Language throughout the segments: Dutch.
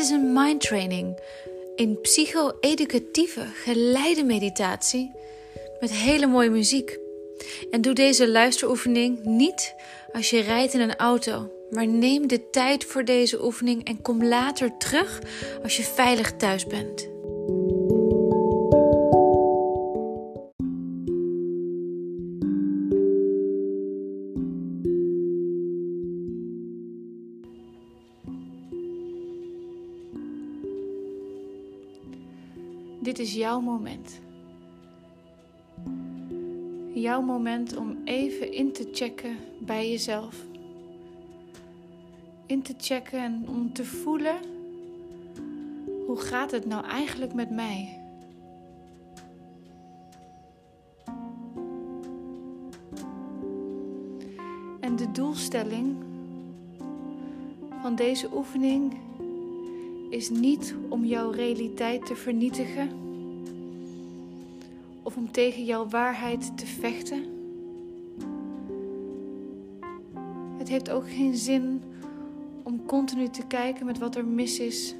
is een mind training, een psycho-educatieve geleide meditatie met hele mooie muziek. En doe deze luisteroefening niet als je rijdt in een auto, maar neem de tijd voor deze oefening en kom later terug als je veilig thuis bent. Is jouw moment. Jouw moment om even in te checken bij jezelf. In te checken en om te voelen hoe gaat het nou eigenlijk met mij? En de doelstelling van deze oefening is niet om jouw realiteit te vernietigen of om tegen jouw waarheid te vechten. Het heeft ook geen zin om continu te kijken met wat er mis is.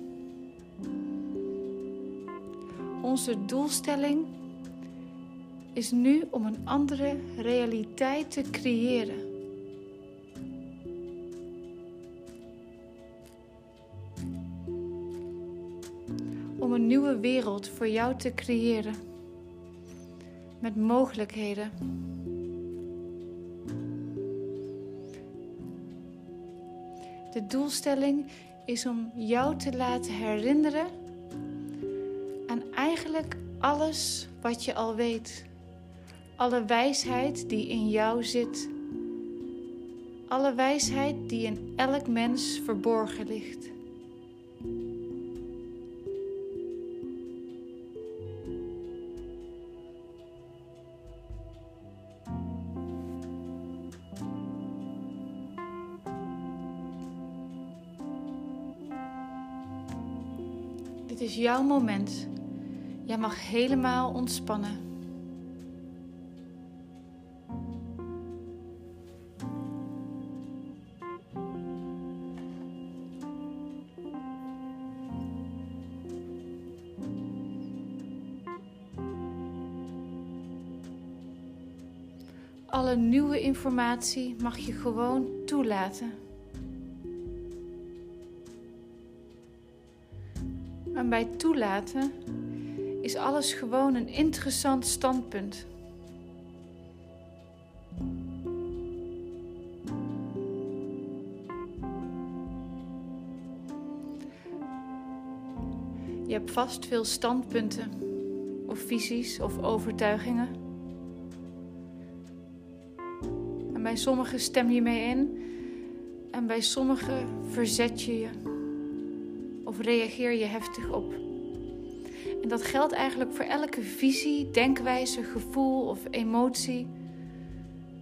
Onze doelstelling is nu om een andere realiteit te creëren. om een nieuwe wereld voor jou te creëren. Met mogelijkheden. De doelstelling is om jou te laten herinneren aan eigenlijk alles wat je al weet. Alle wijsheid die in jou zit. Alle wijsheid die in elk mens verborgen ligt. Is jouw moment. Jij mag helemaal ontspannen. Alle nieuwe informatie mag je gewoon toelaten. Bij toelaten is alles gewoon een interessant standpunt. Je hebt vast veel standpunten, of visies of overtuigingen. En bij sommige stem je mee in, en bij sommige verzet je je reageer je heftig op. En dat geldt eigenlijk voor elke visie, denkwijze, gevoel of emotie,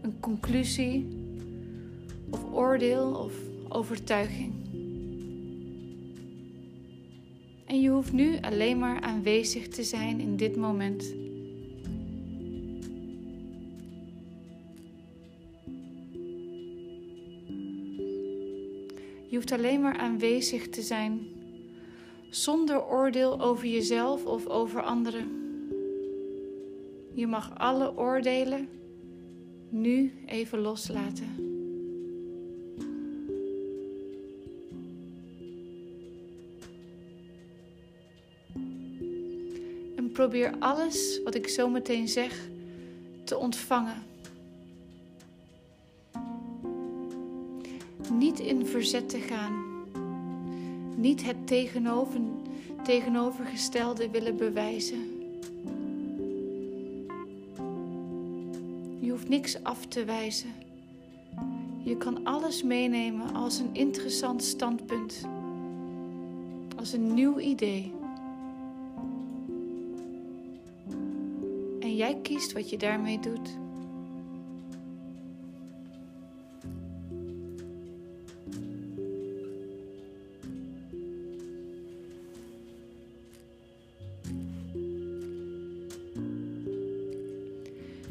een conclusie of oordeel of overtuiging. En je hoeft nu alleen maar aanwezig te zijn in dit moment. Je hoeft alleen maar aanwezig te zijn zonder oordeel over jezelf of over anderen. Je mag alle oordelen nu even loslaten. En probeer alles wat ik zo meteen zeg te ontvangen. Niet in verzet te gaan niet het tegenover, tegenovergestelde willen bewijzen. Je hoeft niks af te wijzen. Je kan alles meenemen als een interessant standpunt, als een nieuw idee. En jij kiest wat je daarmee doet.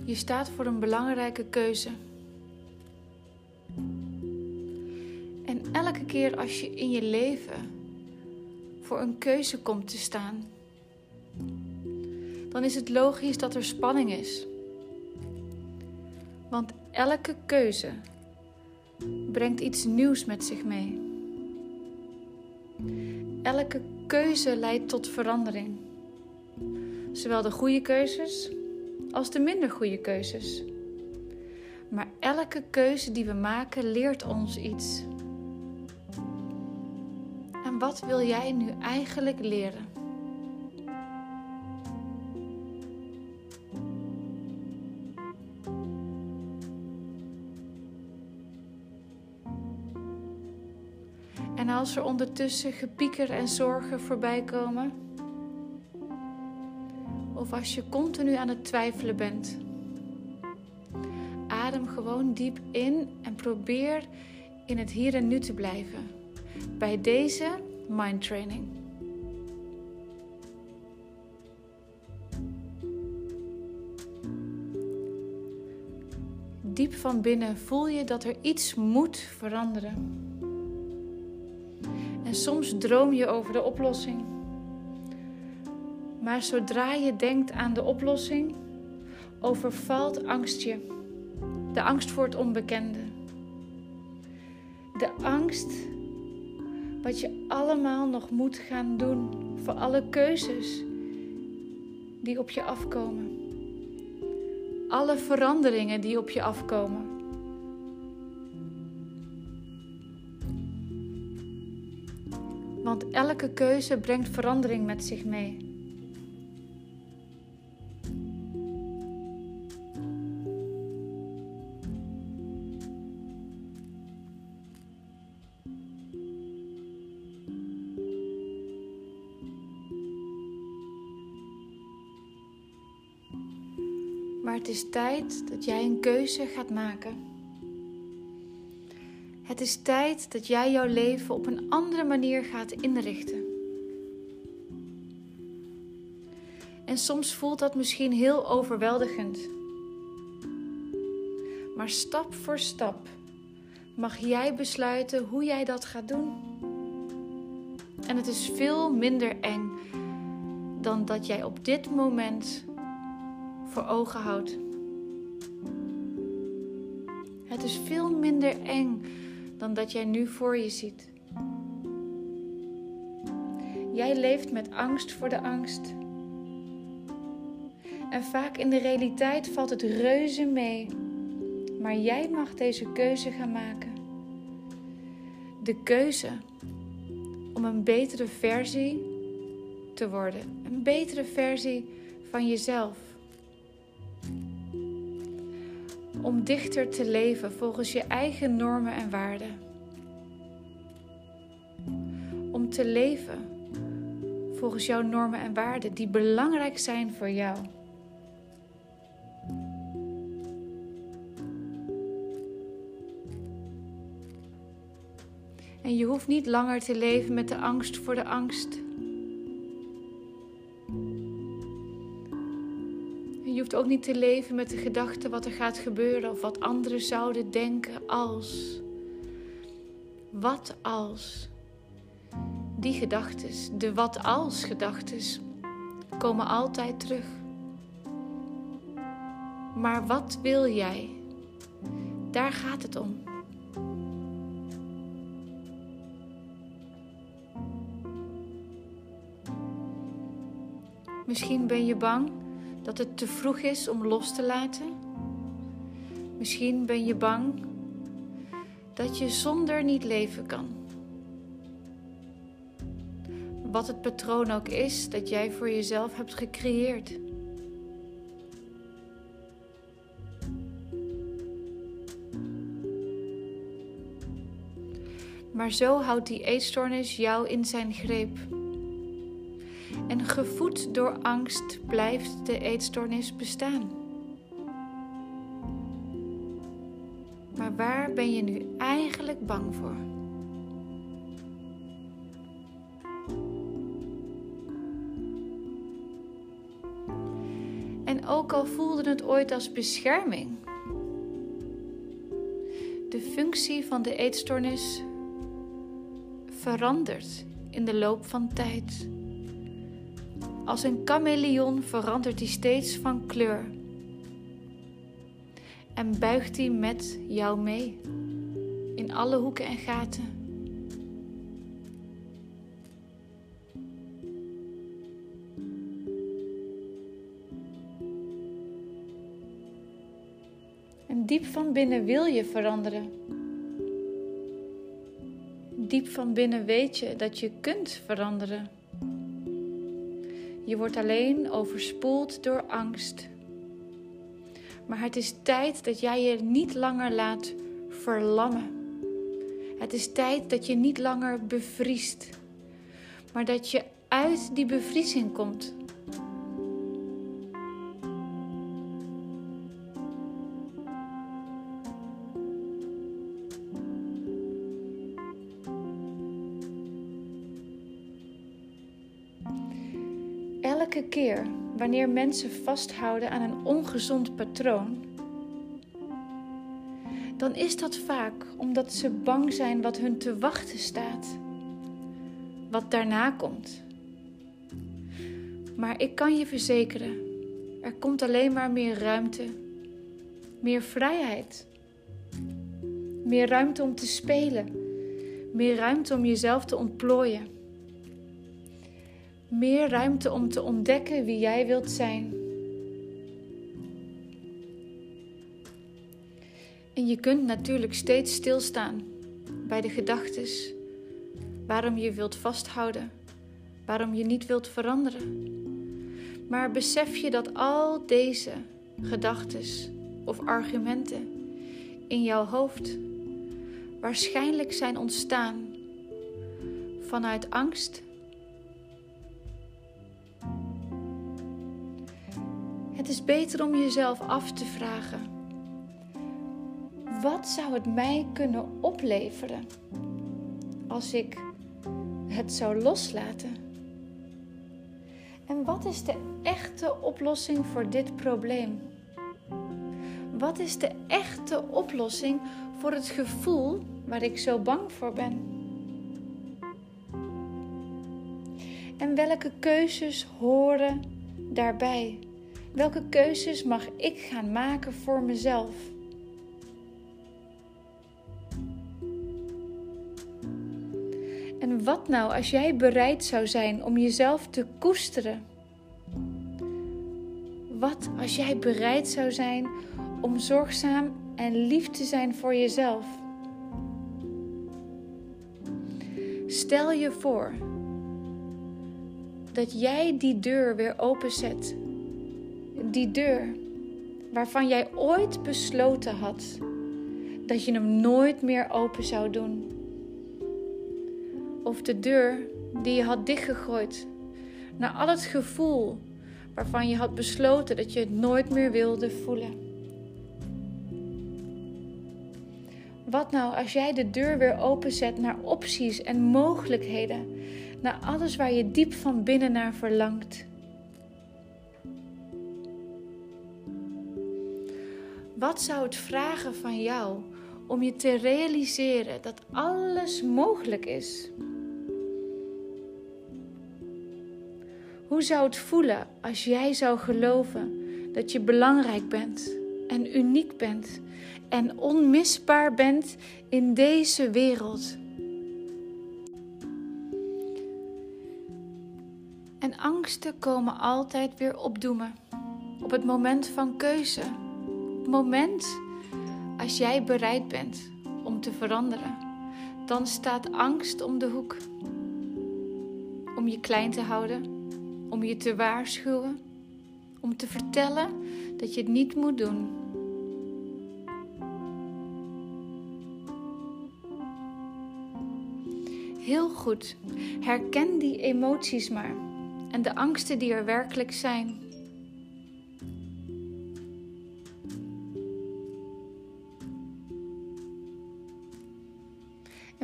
Je staat voor een belangrijke keuze. En elke keer als je in je leven voor een keuze komt te staan, dan is het logisch dat er spanning is. Want elke keuze brengt iets nieuws met zich mee. Elke keuze leidt tot verandering. Zowel de goede keuzes als de minder goede keuzes. Maar elke keuze die we maken leert ons iets. En wat wil jij nu eigenlijk leren? En als er ondertussen gepieker en zorgen voorbij komen, of als je continu aan het twijfelen bent, adem gewoon diep in en probeer in het hier en nu te blijven. Bij deze mind training. Diep van binnen voel je dat er iets moet veranderen. En soms droom je over de oplossing. Maar zodra je denkt aan de oplossing, overvalt angst je. De angst voor het onbekende. De angst wat je allemaal nog moet gaan doen voor alle keuzes die op je afkomen. Alle veranderingen die op je afkomen. Want elke keuze brengt verandering met zich mee. Het is tijd dat jij een keuze gaat maken. Het is tijd dat jij jouw leven op een andere manier gaat inrichten. En soms voelt dat misschien heel overweldigend. Maar stap voor stap mag jij besluiten hoe jij dat gaat doen. En het is veel minder eng dan dat jij op dit moment voor ogen houdt. Het is veel minder eng dan dat jij nu voor je ziet. Jij leeft met angst voor de angst. En vaak in de realiteit valt het reuze mee. Maar jij mag deze keuze gaan maken. De keuze om een betere versie te worden. Een betere versie van jezelf. Om dichter te leven volgens je eigen normen en waarden. Om te leven volgens jouw normen en waarden die belangrijk zijn voor jou. En je hoeft niet langer te leven met de angst voor de angst. Je hoeft ook niet te leven met de gedachte wat er gaat gebeuren of wat anderen zouden denken als. Wat als. Die gedachten, de wat als gedachten, komen altijd terug. Maar wat wil jij? Daar gaat het om. Misschien ben je bang dat het te vroeg is om los te laten. Misschien ben je bang dat je zonder niet leven kan. Wat het patroon ook is dat jij voor jezelf hebt gecreëerd. Maar zo houdt die eetstoornis jou in zijn greep. Gevoed door angst blijft de eetstoornis bestaan. Maar waar ben je nu eigenlijk bang voor? En ook al voelde het ooit als bescherming, de functie van de eetstoornis verandert in de loop van tijd. Als een chameleon verandert hij steeds van kleur. En buigt hij met jou mee in alle hoeken en gaten. En diep van binnen wil je veranderen. Diep van binnen weet je dat je kunt veranderen. Je wordt alleen overspoeld door angst. Maar het is tijd dat jij je niet langer laat verlammen. Het is tijd dat je niet langer bevriest, maar dat je uit die bevriezing komt. Elke keer wanneer mensen vasthouden aan een ongezond patroon, dan is dat vaak omdat ze bang zijn wat hun te wachten staat, wat daarna komt. Maar ik kan je verzekeren, er komt alleen maar meer ruimte, meer vrijheid, meer ruimte om te spelen, meer ruimte om jezelf te ontplooien. Meer ruimte om te ontdekken wie jij wilt zijn. En je kunt natuurlijk steeds stilstaan bij de gedachtes waarom je wilt vasthouden, waarom je niet wilt veranderen. Maar besef je dat al deze gedachtes of argumenten in jouw hoofd waarschijnlijk zijn ontstaan vanuit angst Het is beter om jezelf af te vragen: wat zou het mij kunnen opleveren als ik het zou loslaten? En wat is de echte oplossing voor dit probleem? Wat is de echte oplossing voor het gevoel waar ik zo bang voor ben? En welke keuzes horen daarbij? Welke keuzes mag ik gaan maken voor mezelf? En wat nou als jij bereid zou zijn om jezelf te koesteren? Wat als jij bereid zou zijn om zorgzaam en lief te zijn voor jezelf? Stel je voor dat jij die deur weer openzet die deur waarvan jij ooit besloten had dat je hem nooit meer open zou doen. Of de deur die je had dichtgegooid naar al het gevoel waarvan je had besloten dat je het nooit meer wilde voelen. Wat nou als jij de deur weer openzet naar opties en mogelijkheden, naar alles waar je diep van binnen naar verlangt? Wat zou het vragen van jou om je te realiseren dat alles mogelijk is? Hoe zou het voelen als jij zou geloven dat je belangrijk bent en uniek bent en onmisbaar bent in deze wereld? En angsten komen altijd weer opdoemen op het moment van keuze moment als jij bereid bent om te veranderen, dan staat angst om de hoek. Om je klein te houden, om je te waarschuwen, om te vertellen dat je het niet moet doen. Heel goed, herken die emoties maar en de angsten die er werkelijk zijn.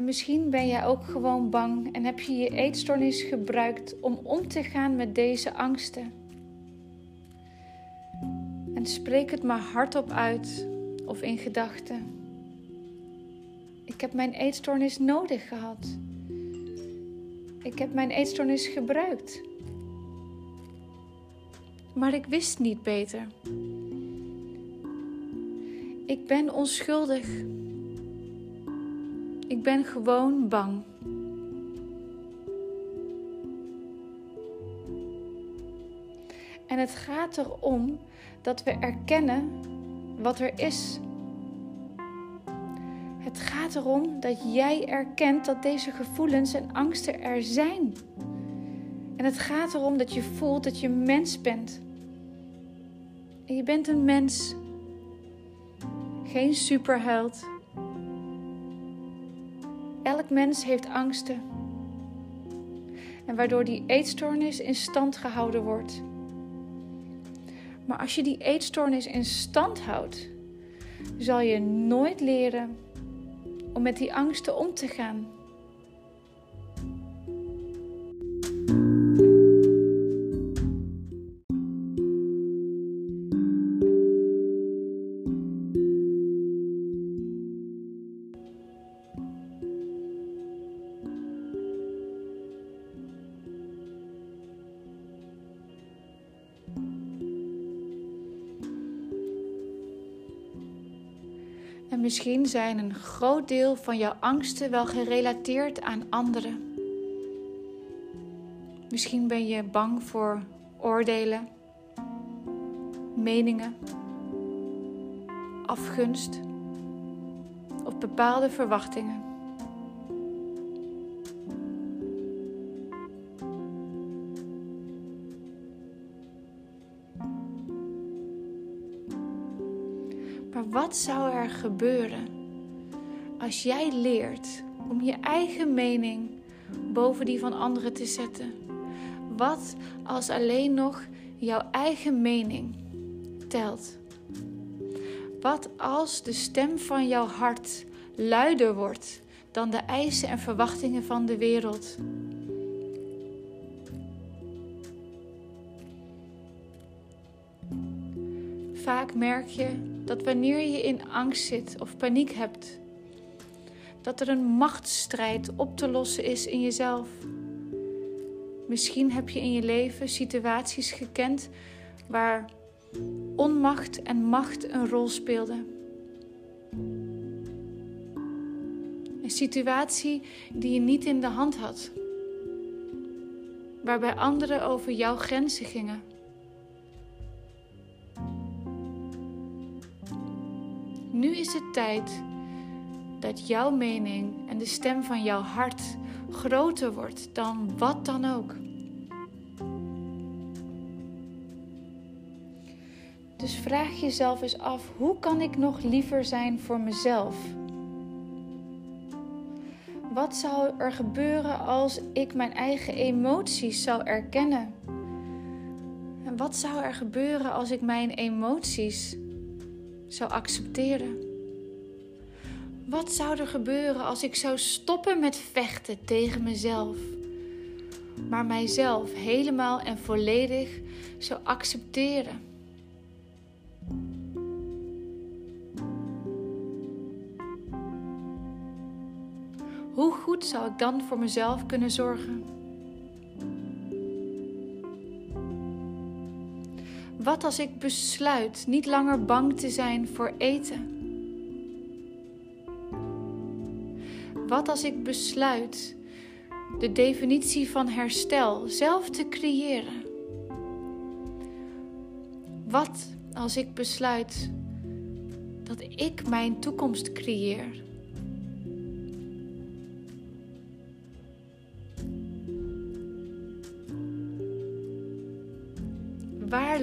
En misschien ben jij ook gewoon bang en heb je je eetstoornis gebruikt om om te gaan met deze angsten. En spreek het maar hardop uit of in gedachten. Ik heb mijn eetstoornis nodig gehad. Ik heb mijn eetstoornis gebruikt. Maar ik wist niet beter. Ik ben onschuldig. Ik ben gewoon bang. En het gaat erom dat we erkennen wat er is. Het gaat erom dat jij erkent dat deze gevoelens en angsten er zijn. En het gaat erom dat je voelt dat je mens bent. En je bent een mens. Geen superheld. Elk mens heeft angsten. En waardoor die eetstoornis in stand gehouden wordt. Maar als je die eetstoornis in stand houdt, zal je nooit leren om met die angsten om te gaan. Misschien zijn een groot deel van jouw angsten wel gerelateerd aan anderen. Misschien ben je bang voor oordelen, meningen, afgunst of bepaalde verwachtingen. Wat zou er gebeuren als jij leert om je eigen mening boven die van anderen te zetten? Wat als alleen nog jouw eigen mening telt? Wat als de stem van jouw hart luider wordt dan de eisen en verwachtingen van de wereld? Vaak merk je dat wanneer je in angst zit of paniek hebt, dat er een machtsstrijd op te lossen is in jezelf. Misschien heb je in je leven situaties gekend waar onmacht en macht een rol speelden. Een situatie die je niet in de hand had, waarbij anderen over jouw grenzen gingen. Nu is het tijd dat jouw mening en de stem van jouw hart groter wordt dan wat dan ook. Dus vraag jezelf eens af: hoe kan ik nog liever zijn voor mezelf? Wat zou er gebeuren als ik mijn eigen emoties zou erkennen? En wat zou er gebeuren als ik mijn emoties zou accepteren? Wat zou er gebeuren als ik zou stoppen met vechten tegen mezelf, maar mijzelf helemaal en volledig zou accepteren? Hoe goed zou ik dan voor mezelf kunnen zorgen? Wat als ik besluit niet langer bang te zijn voor eten? Wat als ik besluit de definitie van herstel zelf te creëren? Wat als ik besluit dat ik mijn toekomst creëer?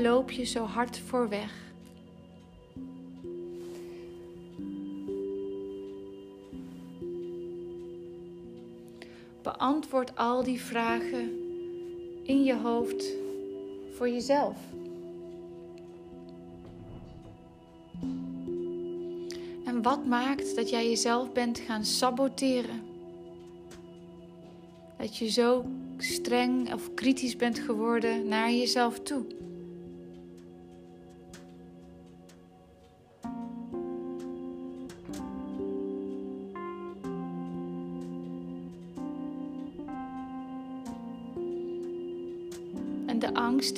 Loop je zo hard voor weg? Beantwoord al die vragen in je hoofd voor jezelf. En wat maakt dat jij jezelf bent gaan saboteren? Dat je zo streng of kritisch bent geworden naar jezelf toe.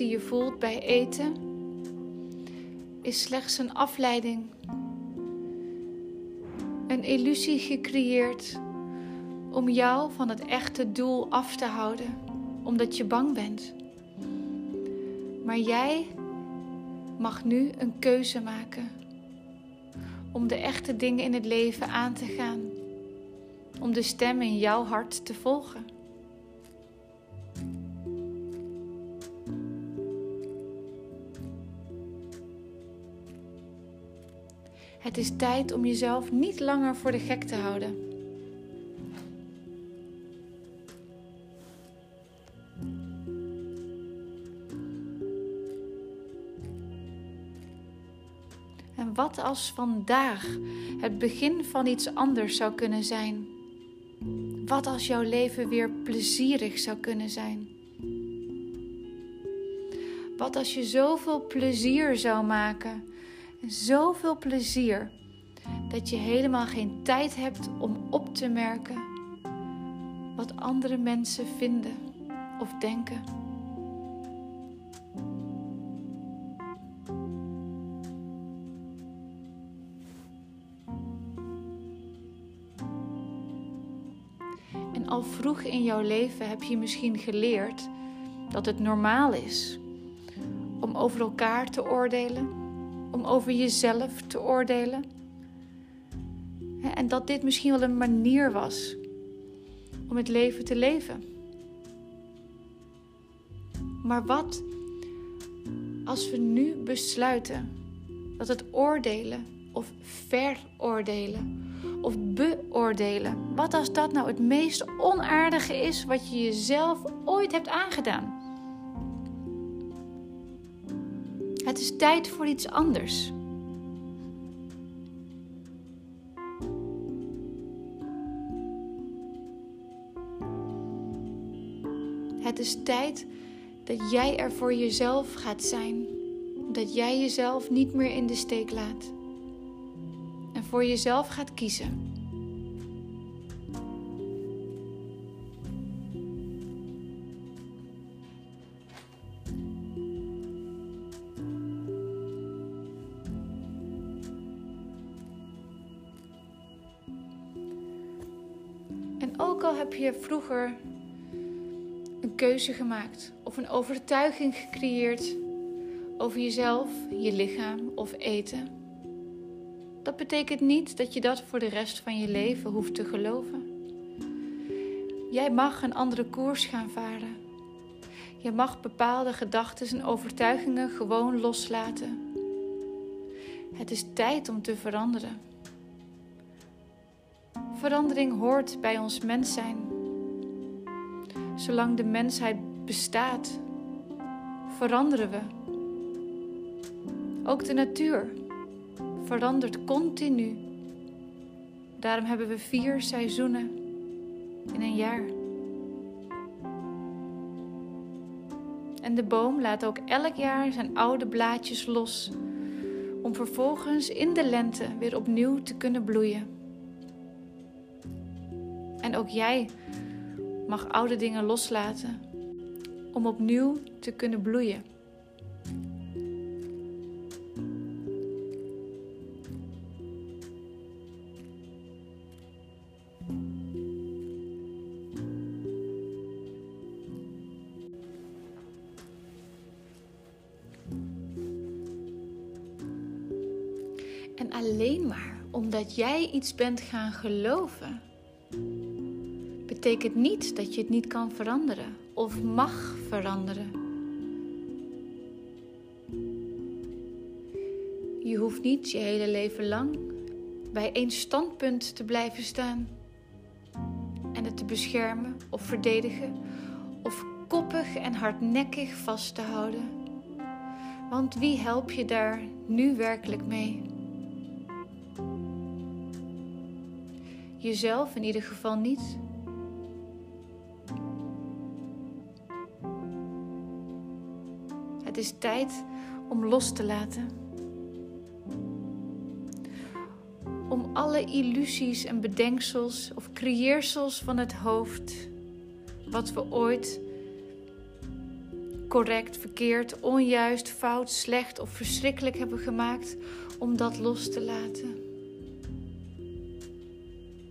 Die je voelt bij eten is slechts een afleiding. Een illusie gecreëerd om jou van het echte doel af te houden, omdat je bang bent. Maar jij mag nu een keuze maken om de echte dingen in het leven aan te gaan, om de stem in jouw hart te volgen. Het is tijd om jezelf niet langer voor de gek te houden. En wat als vandaag het begin van iets anders zou kunnen zijn? Wat als jouw leven weer plezierig zou kunnen zijn? Wat als je zoveel plezier zou maken zoveel plezier dat je helemaal geen tijd hebt om op te merken wat andere mensen vinden of denken. En al vroeg in jouw leven heb je misschien geleerd dat het normaal is om over elkaar te oordelen om over jezelf te oordelen. En dat dit misschien wel een manier was om het leven te leven. Maar wat als we nu besluiten dat het oordelen of veroordelen of beoordelen, wat als dat nou het meest onaardige is wat je jezelf ooit hebt aangedaan? Het is tijd voor iets anders. Het is tijd dat jij er voor jezelf gaat zijn. Dat jij jezelf niet meer in de steek laat. En voor jezelf gaat kiezen. Vroeger een keuze gemaakt of een overtuiging gecreëerd over jezelf, je lichaam of eten. Dat betekent niet dat je dat voor de rest van je leven hoeft te geloven. Jij mag een andere koers gaan varen. Je mag bepaalde gedachten en overtuigingen gewoon loslaten. Het is tijd om te veranderen. Verandering hoort bij ons mens zijn. Zolang de mensheid bestaat, veranderen we. Ook de natuur verandert continu. Daarom hebben we vier seizoenen in een jaar. En de boom laat ook elk jaar zijn oude blaadjes los, om vervolgens in de lente weer opnieuw te kunnen bloeien. En ook jij mag oude dingen loslaten om opnieuw te kunnen bloeien. En alleen maar omdat jij iets bent gaan geloven betekent niet dat je het niet kan veranderen of mag veranderen. Je hoeft niet je hele leven lang bij één standpunt te blijven staan en het te beschermen of verdedigen of koppig en hardnekkig vast te houden. Want wie help je daar nu werkelijk mee? Jezelf in ieder geval niet. Het is tijd om los te laten. Om alle illusies en bedenksels of creëersels van het hoofd, wat we ooit correct, verkeerd, onjuist, fout, slecht of verschrikkelijk hebben gemaakt, om dat los te laten.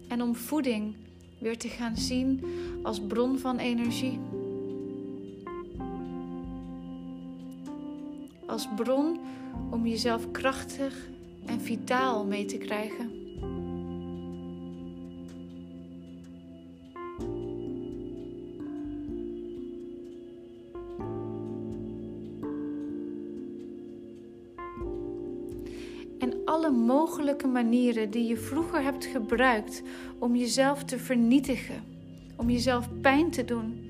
En om voeding weer te gaan zien als bron van energie. Als bron om jezelf krachtig en vitaal mee te krijgen. En alle mogelijke manieren die je vroeger hebt gebruikt om jezelf te vernietigen, om jezelf pijn te doen,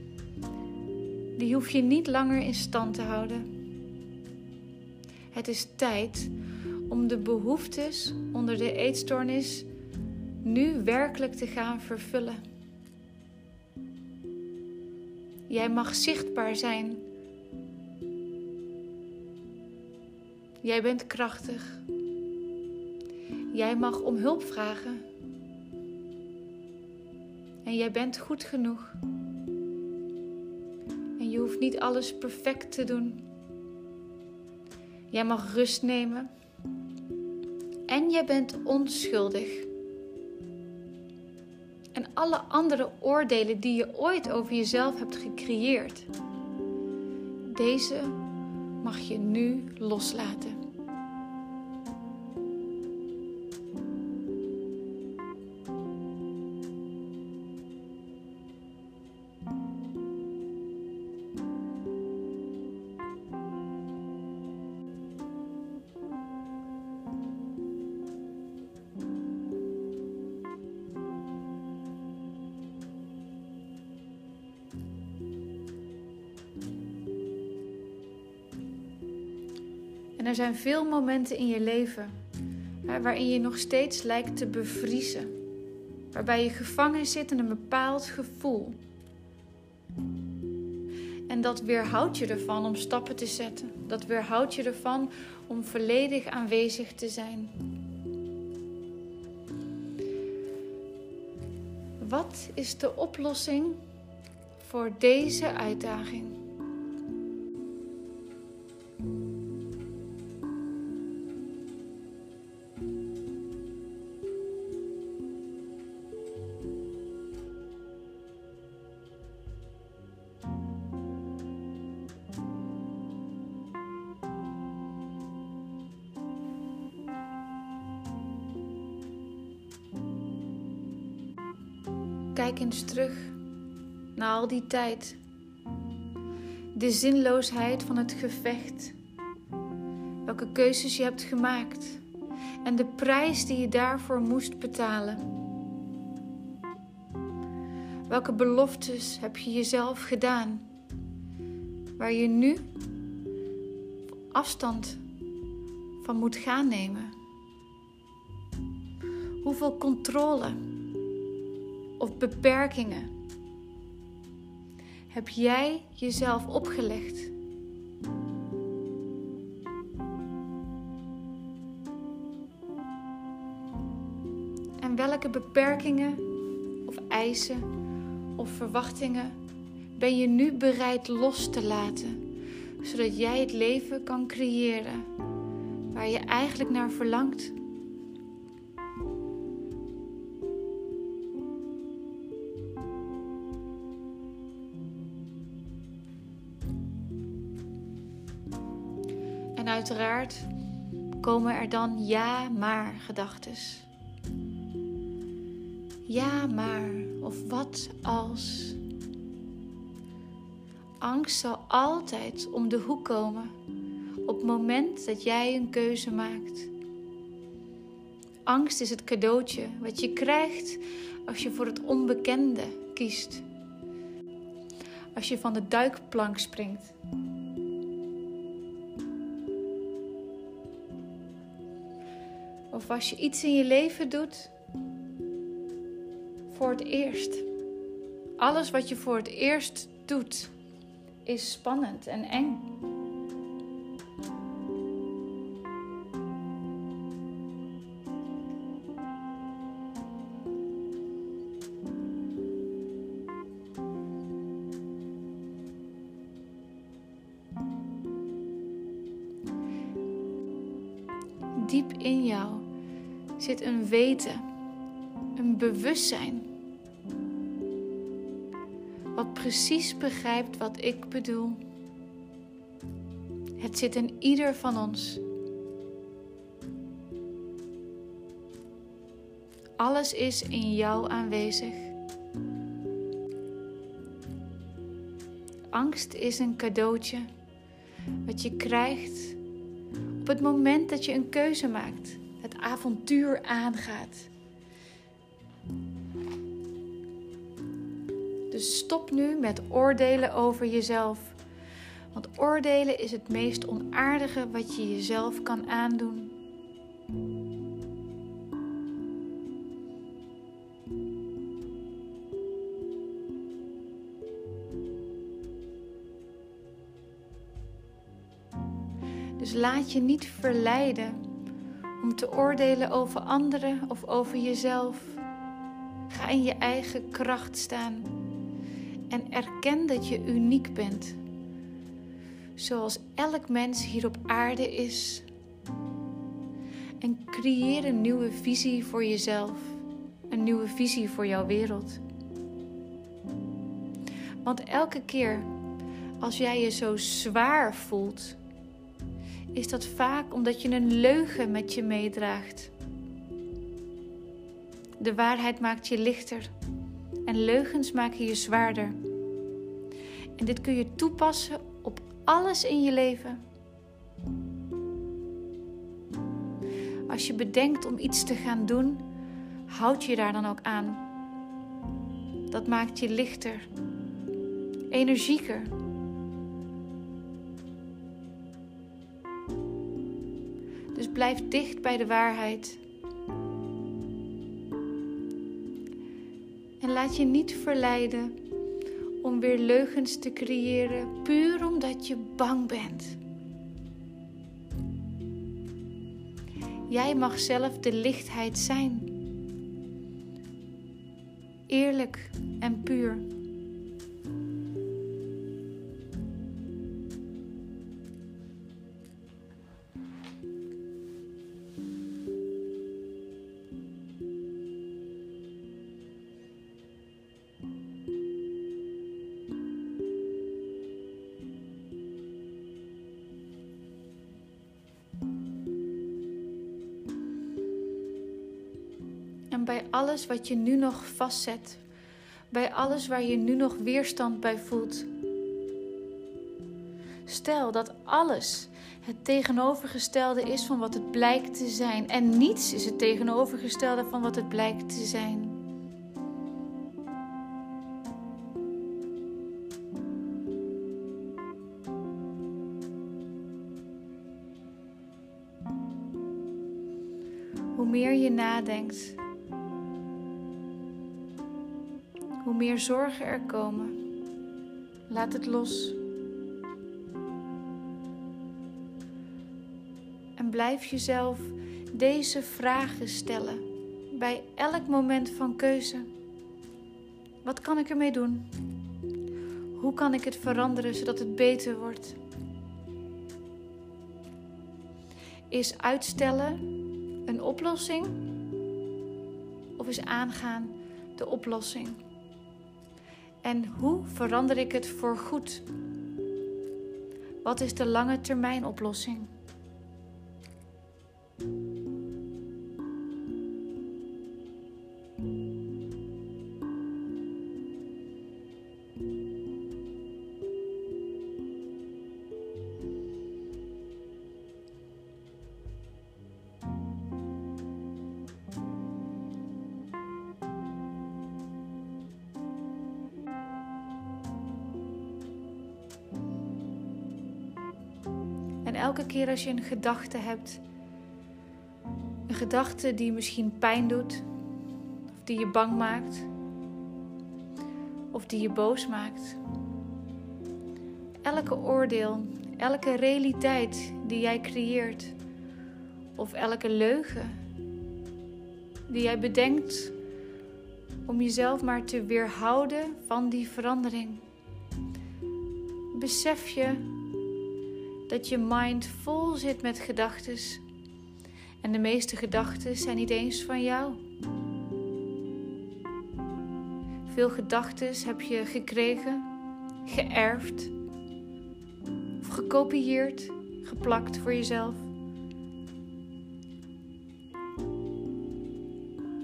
die hoef je niet langer in stand te houden. Het is tijd om de behoeftes onder de eetstoornis nu werkelijk te gaan vervullen. Jij mag zichtbaar zijn. Jij bent krachtig. Jij mag om hulp vragen. En jij bent goed genoeg. En je hoeft niet alles perfect te doen. Jij mag rust nemen. En jij bent onschuldig. En alle andere oordelen die je ooit over jezelf hebt gecreëerd, deze mag je nu loslaten. En er zijn veel momenten in je leven waarin je nog steeds lijkt te bevriezen. Waarbij je gevangen zit in een bepaald gevoel. En dat weerhoudt je ervan om stappen te zetten. Dat weerhoudt je ervan om volledig aanwezig te zijn. Wat is de oplossing voor deze uitdaging? Terug naar al die tijd. De zinloosheid van het gevecht. Welke keuzes je hebt gemaakt. En de prijs die je daarvoor moest betalen. Welke beloftes heb je jezelf gedaan? Waar je nu afstand van moet gaan nemen. Hoeveel controle of beperkingen heb jij jezelf opgelegd? En welke beperkingen of eisen of verwachtingen ben je nu bereid los te laten, zodat jij het leven kan creëren waar je eigenlijk naar verlangt? Uiteraard komen er dan ja maar gedachtes. Ja maar of wat als. Angst zal altijd om de hoek komen op het moment dat jij een keuze maakt. Angst is het cadeautje wat je krijgt als je voor het onbekende kiest. Als je van de duikplank springt. Of als je iets in je leven doet voor het eerst. Alles wat je voor het eerst doet is spannend en eng. Weten, een bewustzijn. Wat precies begrijpt wat ik bedoel. Het zit in ieder van ons. Alles is in jou aanwezig. Angst is een cadeautje wat je krijgt op het moment dat je een keuze maakt, avontuur aangaat. Dus stop nu met oordelen over jezelf. Want oordelen is het meest onaardige wat je jezelf kan aandoen. Dus laat je niet verleiden te oordelen over anderen of over jezelf. Ga in je eigen kracht staan en erken dat je uniek bent. Zoals elk mens hier op aarde is. En creëer een nieuwe visie voor jezelf, een nieuwe visie voor jouw wereld. Want elke keer als jij je zo zwaar voelt, is dat vaak omdat je een leugen met je meedraagt. De waarheid maakt je lichter en leugens maken je zwaarder. En dit kun je toepassen op alles in je leven. Als je bedenkt om iets te gaan doen, houd je daar dan ook aan. Dat maakt je lichter, energieker. Blijf dicht bij de waarheid. En laat je niet verleiden om weer leugens te creëren, puur omdat je bang bent. Jij mag zelf de lichtheid zijn. Eerlijk en puur. Wat je nu nog vastzet, bij alles waar je nu nog weerstand bij voelt. Stel dat alles het tegenovergestelde is van wat het blijkt te zijn en niets is het tegenovergestelde van wat het blijkt te zijn. Hoe meer je nadenkt, meer zorgen er komen. Laat het los. En blijf jezelf deze vragen stellen bij elk moment van keuze. Wat kan ik ermee doen? Hoe kan ik het veranderen zodat het beter wordt? Is uitstellen een oplossing? Of is aangaan de oplossing? En hoe verander ik het voor goed? Wat is de lange termijn oplossing? Elke keer als je een gedachte hebt, een gedachte die misschien pijn doet, of die je bang maakt, of die je boos maakt. Elke oordeel, elke realiteit die jij creëert, of elke leugen die jij bedenkt om jezelf maar te weerhouden van die verandering. Besef je dat je mind vol zit met gedachten En de meeste gedachten zijn niet eens van jou. Veel gedachten heb je gekregen, geërfd of gekopieerd, geplakt voor jezelf.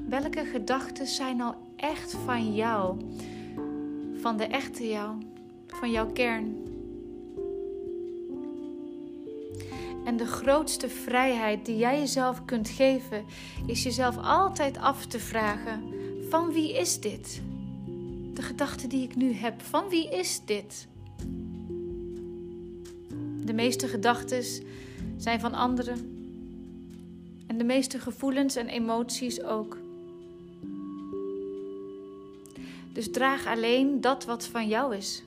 Welke gedachten zijn al echt van jou? Van de echte jou, van jouw kern. En de grootste vrijheid die jij jezelf kunt geven, is jezelf altijd af te vragen: van wie is dit? De gedachte die ik nu heb, van wie is dit? De meeste gedachten zijn van anderen. En de meeste gevoelens en emoties ook. Dus draag alleen dat wat van jou is.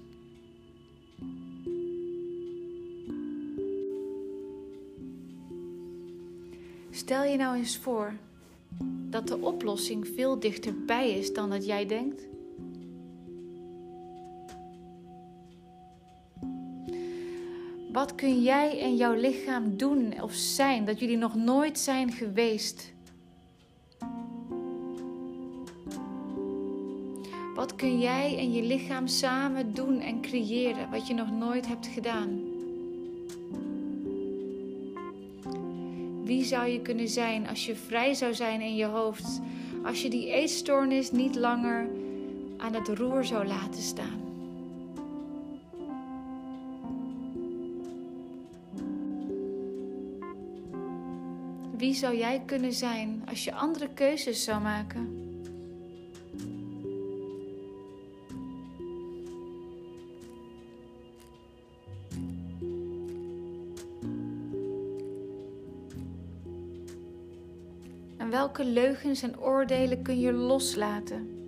Stel je nou eens voor dat de oplossing veel dichterbij is dan dat jij denkt. Wat kun jij en jouw lichaam doen of zijn dat jullie nog nooit zijn geweest? Wat kun jij en je lichaam samen doen en creëren wat je nog nooit hebt gedaan? Wie zou je kunnen zijn als je vrij zou zijn in je hoofd? Als je die eetstoornis niet langer aan het roer zou laten staan? Wie zou jij kunnen zijn als je andere keuzes zou maken? Welke leugens en oordelen kun je loslaten?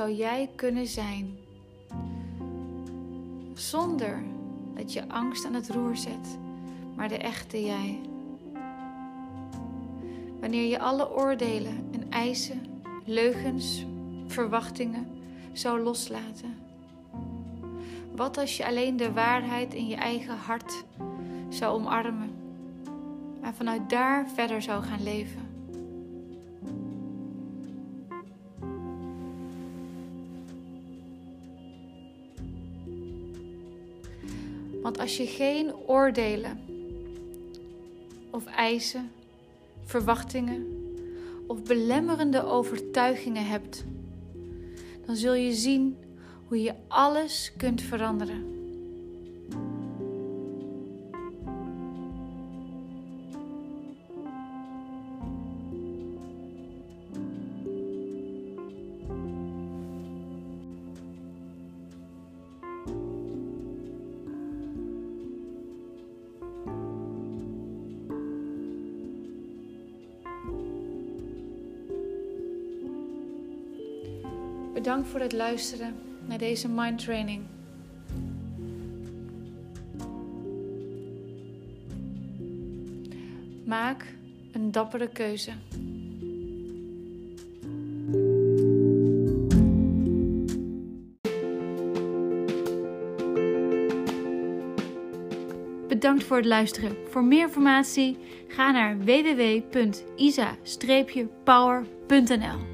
Zou jij kunnen zijn? Zonder dat je angst aan het roer zet, maar de echte jij. Wanneer je alle oordelen en eisen, leugens, verwachtingen zou loslaten. Wat als je alleen de waarheid in je eigen hart zou omarmen en vanuit daar verder zou gaan leven? Want als je geen oordelen of eisen, verwachtingen of belemmerende overtuigingen hebt, dan zul je zien hoe je alles kunt veranderen. Voor het luisteren naar deze mind training. Maak een dappere keuze. Bedankt voor het luisteren. Voor meer informatie ga naar www.isa-power.nl